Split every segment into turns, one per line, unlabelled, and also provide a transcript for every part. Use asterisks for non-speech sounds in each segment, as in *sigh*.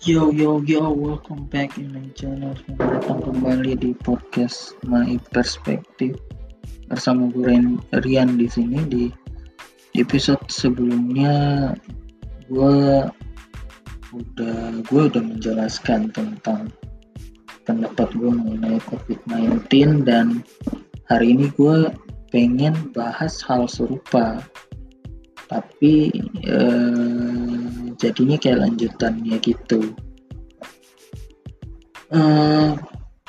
Yo yo yo, welcome back in my channel. Selamat datang kembali di podcast My Perspective bersama gue Rian, di sini di, di episode sebelumnya gue udah gue udah menjelaskan tentang pendapat gue mengenai COVID-19 dan hari ini gue pengen bahas hal serupa tapi eh, jadinya kayak lanjutannya gitu. Uh,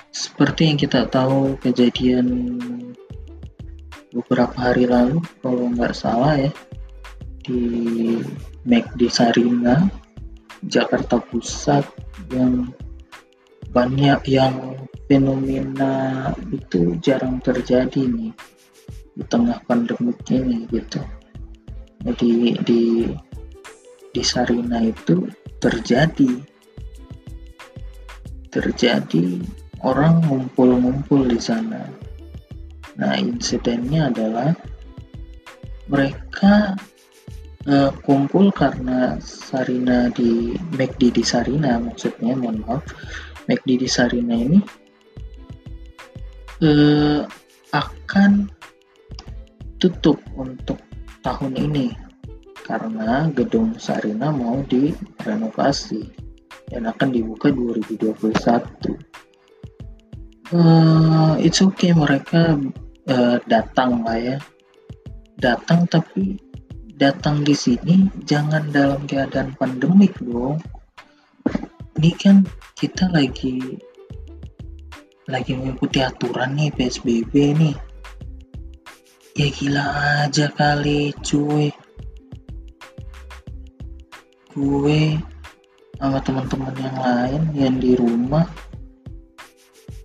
seperti yang kita tahu kejadian beberapa hari lalu kalau nggak salah ya di McD Sarina Jakarta Pusat yang banyak yang fenomena itu jarang terjadi nih di tengah pandemi ini gitu. Jadi di di Sarina itu terjadi terjadi orang ngumpul-ngumpul di sana. Nah, insidennya adalah mereka uh, kumpul karena Sarina di McD di Sarina maksudnya mohon maaf McD di Sarina ini uh, akan tutup untuk tahun ini karena gedung Sarina mau direnovasi dan akan dibuka 2021. Uh, it's okay mereka uh, datang lah ya, datang tapi datang di sini jangan dalam keadaan pandemik dong. Ini kan kita lagi lagi mengikuti aturan nih PSBB nih. Ya gila aja kali cuy gue sama teman-teman yang lain yang di rumah.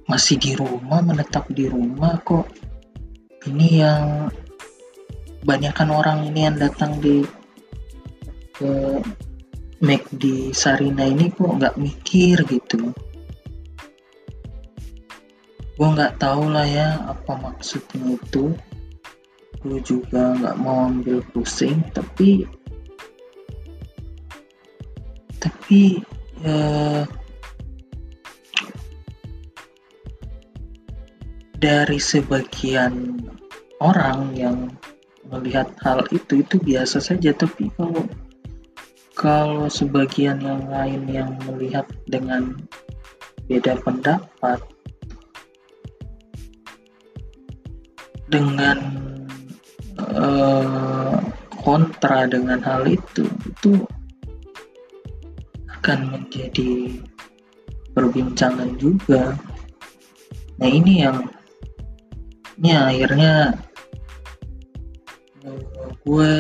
Masih di rumah menetap di rumah kok. Ini yang banyakkan orang ini yang datang di ke Mac di Sarina ini kok nggak mikir gitu. Gue nggak tahu lah ya apa maksudnya itu. Gue juga nggak mau ambil pusing tapi tapi uh, dari sebagian orang yang melihat hal itu itu biasa saja. Tapi kalau kalau sebagian yang lain yang melihat dengan beda pendapat dengan uh, kontra dengan hal itu itu akan menjadi perbincangan juga. Nah ini yang ini akhirnya gue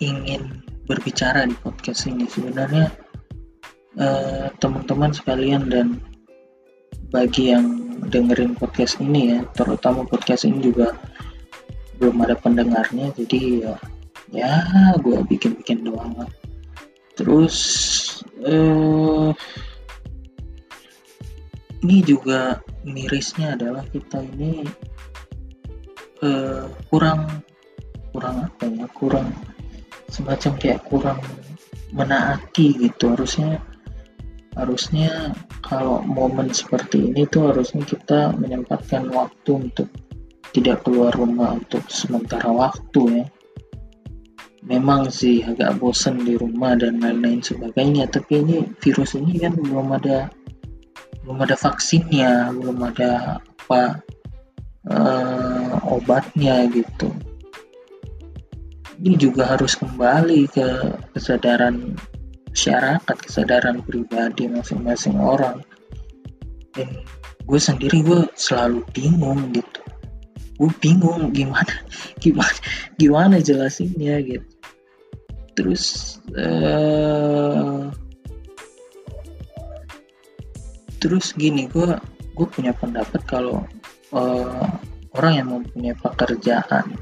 ingin berbicara di podcast ini sebenarnya eh, teman-teman sekalian dan bagi yang dengerin podcast ini ya terutama podcast ini juga belum ada pendengarnya jadi ya ya gue bikin-bikin doang lah terus uh, ini juga mirisnya adalah kita ini uh, kurang kurang apa ya kurang semacam kayak kurang menaati gitu. Harusnya harusnya kalau momen seperti ini tuh harusnya kita menyempatkan waktu untuk tidak keluar rumah untuk sementara waktu ya memang sih agak bosen di rumah dan lain-lain sebagainya tapi ini virus ini kan belum ada belum ada vaksinnya belum ada apa uh, obatnya gitu. Ini juga harus kembali ke kesadaran masyarakat kesadaran pribadi masing-masing orang. Dan gue sendiri gue selalu bingung gitu. Gue bingung gimana *laughs* gimana gimana jelasinnya gitu terus uh, terus gini gue gue punya pendapat kalau uh, orang yang mempunyai pekerjaan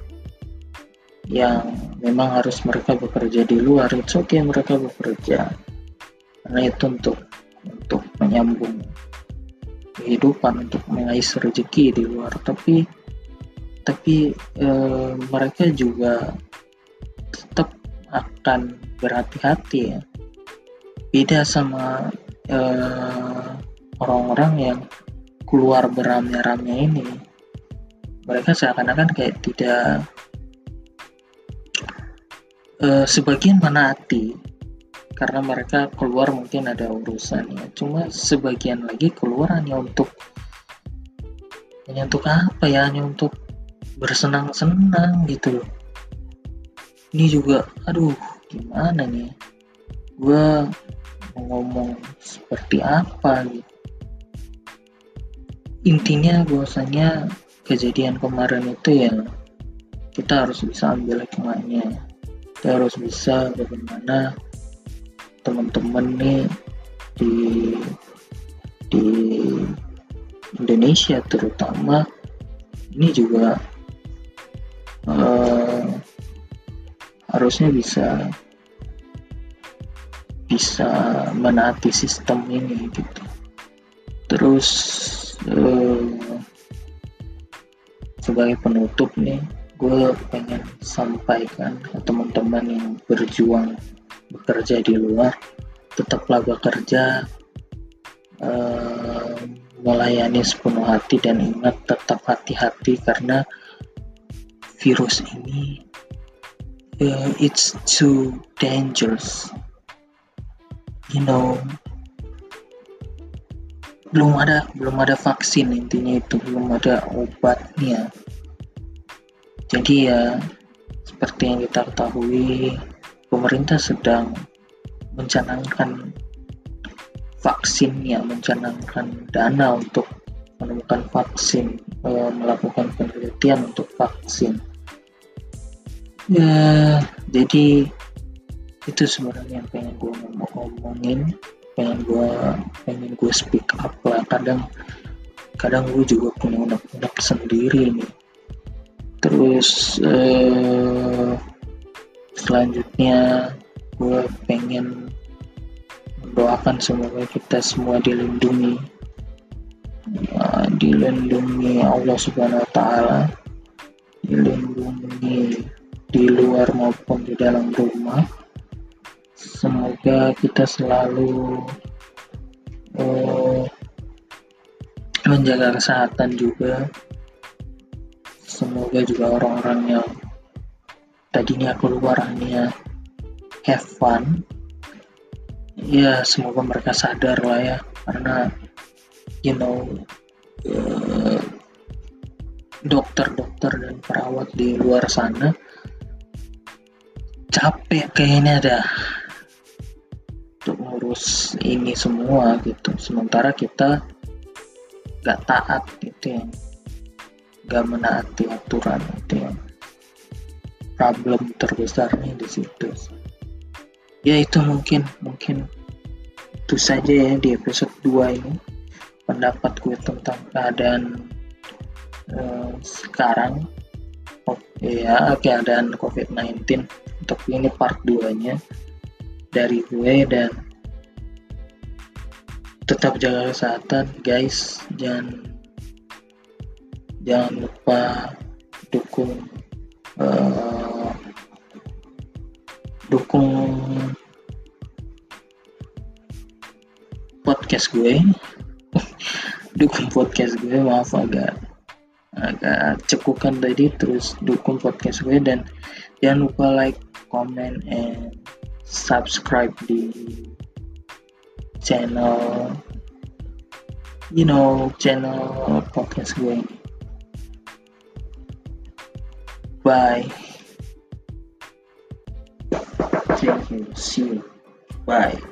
yang memang harus mereka bekerja di luar itu oke okay mereka bekerja. Karena itu untuk untuk menyambung kehidupan untuk mengais rezeki di luar. Tapi tapi e, mereka juga tetap akan berhati-hati ya. Beda sama uh, orang-orang yang keluar beramai-ramai ini. Mereka seakan-akan kayak tidak uh, sebagian menaati karena mereka keluar mungkin ada urusannya. Cuma sebagian lagi keluar hanya untuk hanya untuk apa ya? Hanya untuk bersenang-senang gitu loh ini juga aduh gimana nih? Gue ngomong seperti apa gitu intinya bahwasanya kejadian kemarin itu ya kita harus bisa ambil hikmahnya. Kita harus bisa bagaimana teman-teman nih di di Indonesia terutama ini juga uh, harusnya bisa bisa menaati sistem ini gitu. Terus uh, sebagai penutup nih gue pengen sampaikan ke teman-teman yang berjuang bekerja di luar tetaplah bekerja uh, melayani sepenuh hati dan ingat tetap hati-hati karena virus ini uh, it's too dangerous. You know belum ada belum ada vaksin intinya itu belum ada obatnya. Jadi ya seperti yang kita ketahui pemerintah sedang mencanangkan vaksinnya mencanangkan dana untuk menemukan vaksin eh, melakukan penelitian untuk vaksin ya jadi itu sebenarnya yang pengen gue ngomongin pengen gue pengen gue speak up lah. Kadang kadang gue juga punya unek-unek sendiri nih. Terus uh, selanjutnya gue pengen mendoakan semoga kita semua dilindungi. Uh, dilindungi Allah subhanahu wa ta'ala. Dilindungi di luar maupun di dalam rumah. Semoga kita selalu uh, menjaga kesehatan juga. Semoga juga orang-orang yang tadinya keluar hanya have fun. Ya semoga mereka sadar lah ya karena you know uh, dokter-dokter dan perawat di luar sana capek kayaknya dah. Untuk ngurus ini semua gitu. Sementara kita gak taat gitu ya. Gak menaati aturan itu yang problem terbesarnya di situ. Ya itu mungkin mungkin itu saja ya di episode 2 ini. Pendapat gue tentang keadaan uh, sekarang oh, ya keadaan COVID-19 untuk ini part 2 nya dari gue dan tetap jaga kesehatan guys. Jangan jangan lupa dukung uh, dukung podcast gue. *laughs* Dukung podcast gue maaf agak agak cekukan tadi terus dukung podcast gue dan jangan lupa like comment and subscribe di channel you know channel podcast gue. Bye. Thank you. See you. Bye